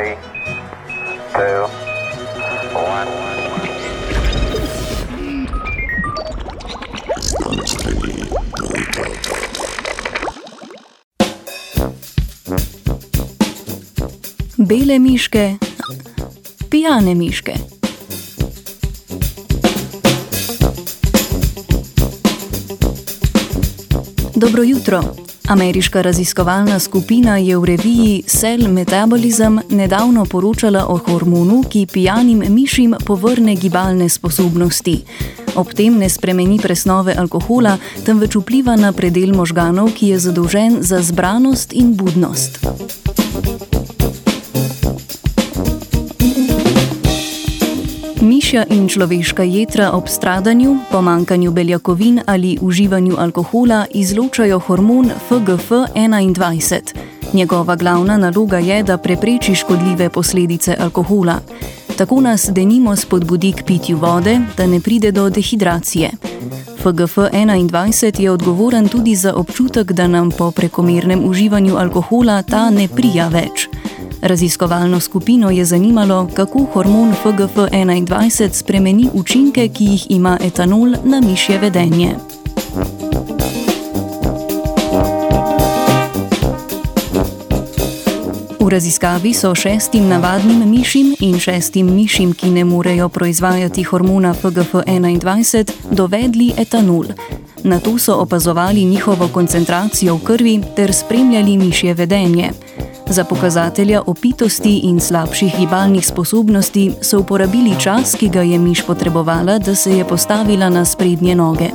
three, two, one. Bele miške, pijane miške. Dobro jutro. Ameriška raziskovalna skupina je v reviji Cell Metabolism nedavno poročala o hormonu, ki pijanim mišim povrne gibalne sposobnosti. Ob tem ne spremeni presnove alkohola, temveč vpliva na predel možganov, ki je zadolžen za zbranost in budnost. Mišja in človeška jedra ob stradanju, pomankanju beljakovin ali uživanju alkohola izločajo hormon FGF21. Njegova glavna naloga je, da prepreči škodljive posledice alkohola. Tako nas denimo spodbudi k pitju vode, da ne pride do dehidracije. FGF21 je odgovoren tudi za občutek, da nam po prekomernem uživanju alkohola ta ne prija več. Raziskovalno skupino je zanimalo, kako hormon FGF21 spremeni učinke, ki jih ima etanol na mišje vedenje. V raziskavi so šestim navadnim mišim in šestim mišim, ki ne morejo proizvajati hormona FGF21, dovedli etanol. Na to so opazovali njihovo koncentracijo v krvi ter spremljali mišje vedenje. Za pokazatelja opitosti in slabših gibalnih sposobnosti so uporabili čas, ki ga je miš potrebovala, da se je postavila na sprednje noge.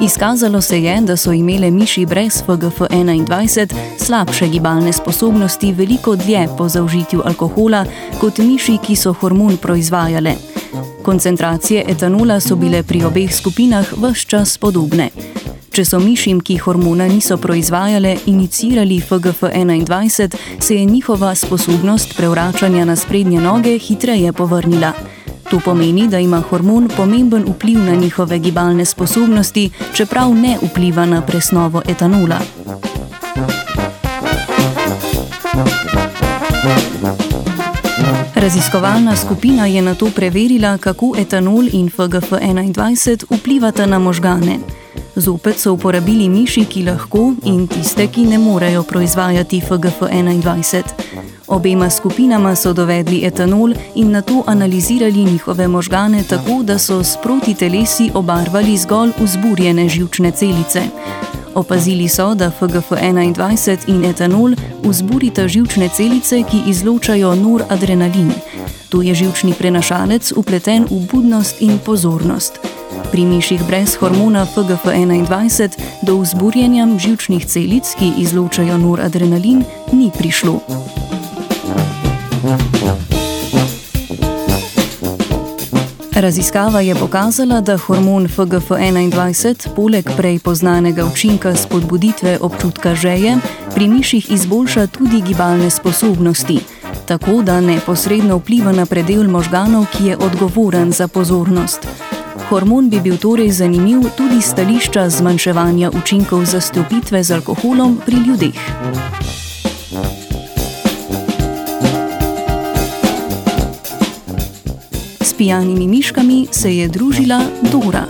Izkazalo se je, da so imele miši brez FGF21 slabše gibalne sposobnosti veliko dlje po zaužitju alkohola kot miši, ki so hormon proizvajale. Koncentracije etanola so bile pri obeh skupinah vse čas podobne. Če so mišim, ki hormona niso proizvajale, inicirali FGF21, se je njihova sposobnost prevračanja na sprednje noge hitreje povrnila. To pomeni, da ima hormon pomemben vpliv na njihove gibalne sposobnosti, čeprav ne vpliva na presnovo etanola. Raziskovalna skupina je na to preverila, kako etanol in FGF21 vplivata na možgane. Zopet so uporabili miši, ki lahko in tiste, ki ne morejo proizvajati FGF21. Obema skupinama so dovedli etanol in na to analizirali njihove možgane tako, da so sproti telesi obarvali zgolj vzburjene žilčne celice. Opazili so, da FGF21 in etanol vzburita žilčne celice, ki izločajo noradrenalin. To je žilčni prenašalec upleten v budnost in pozornost. Pri miših brez hormona FGF21 do vzburjenja žilčnih celic, ki izločajo noradrenalin, ni prišlo. Raziskava je pokazala, da hormon FGF21, poleg prej poznanega učinka spodbuditve občutka žeje, pri miših izboljša tudi gibalne sposobnosti, tako da neposredno vpliva na predel možganov, ki je odgovoren za pozornost. Hormon bi bil torej zanimiv tudi stališča zmanjševanja učinkov zastopitve z alkoholom pri ljudeh. S pijanimi miškami se je družila Dora.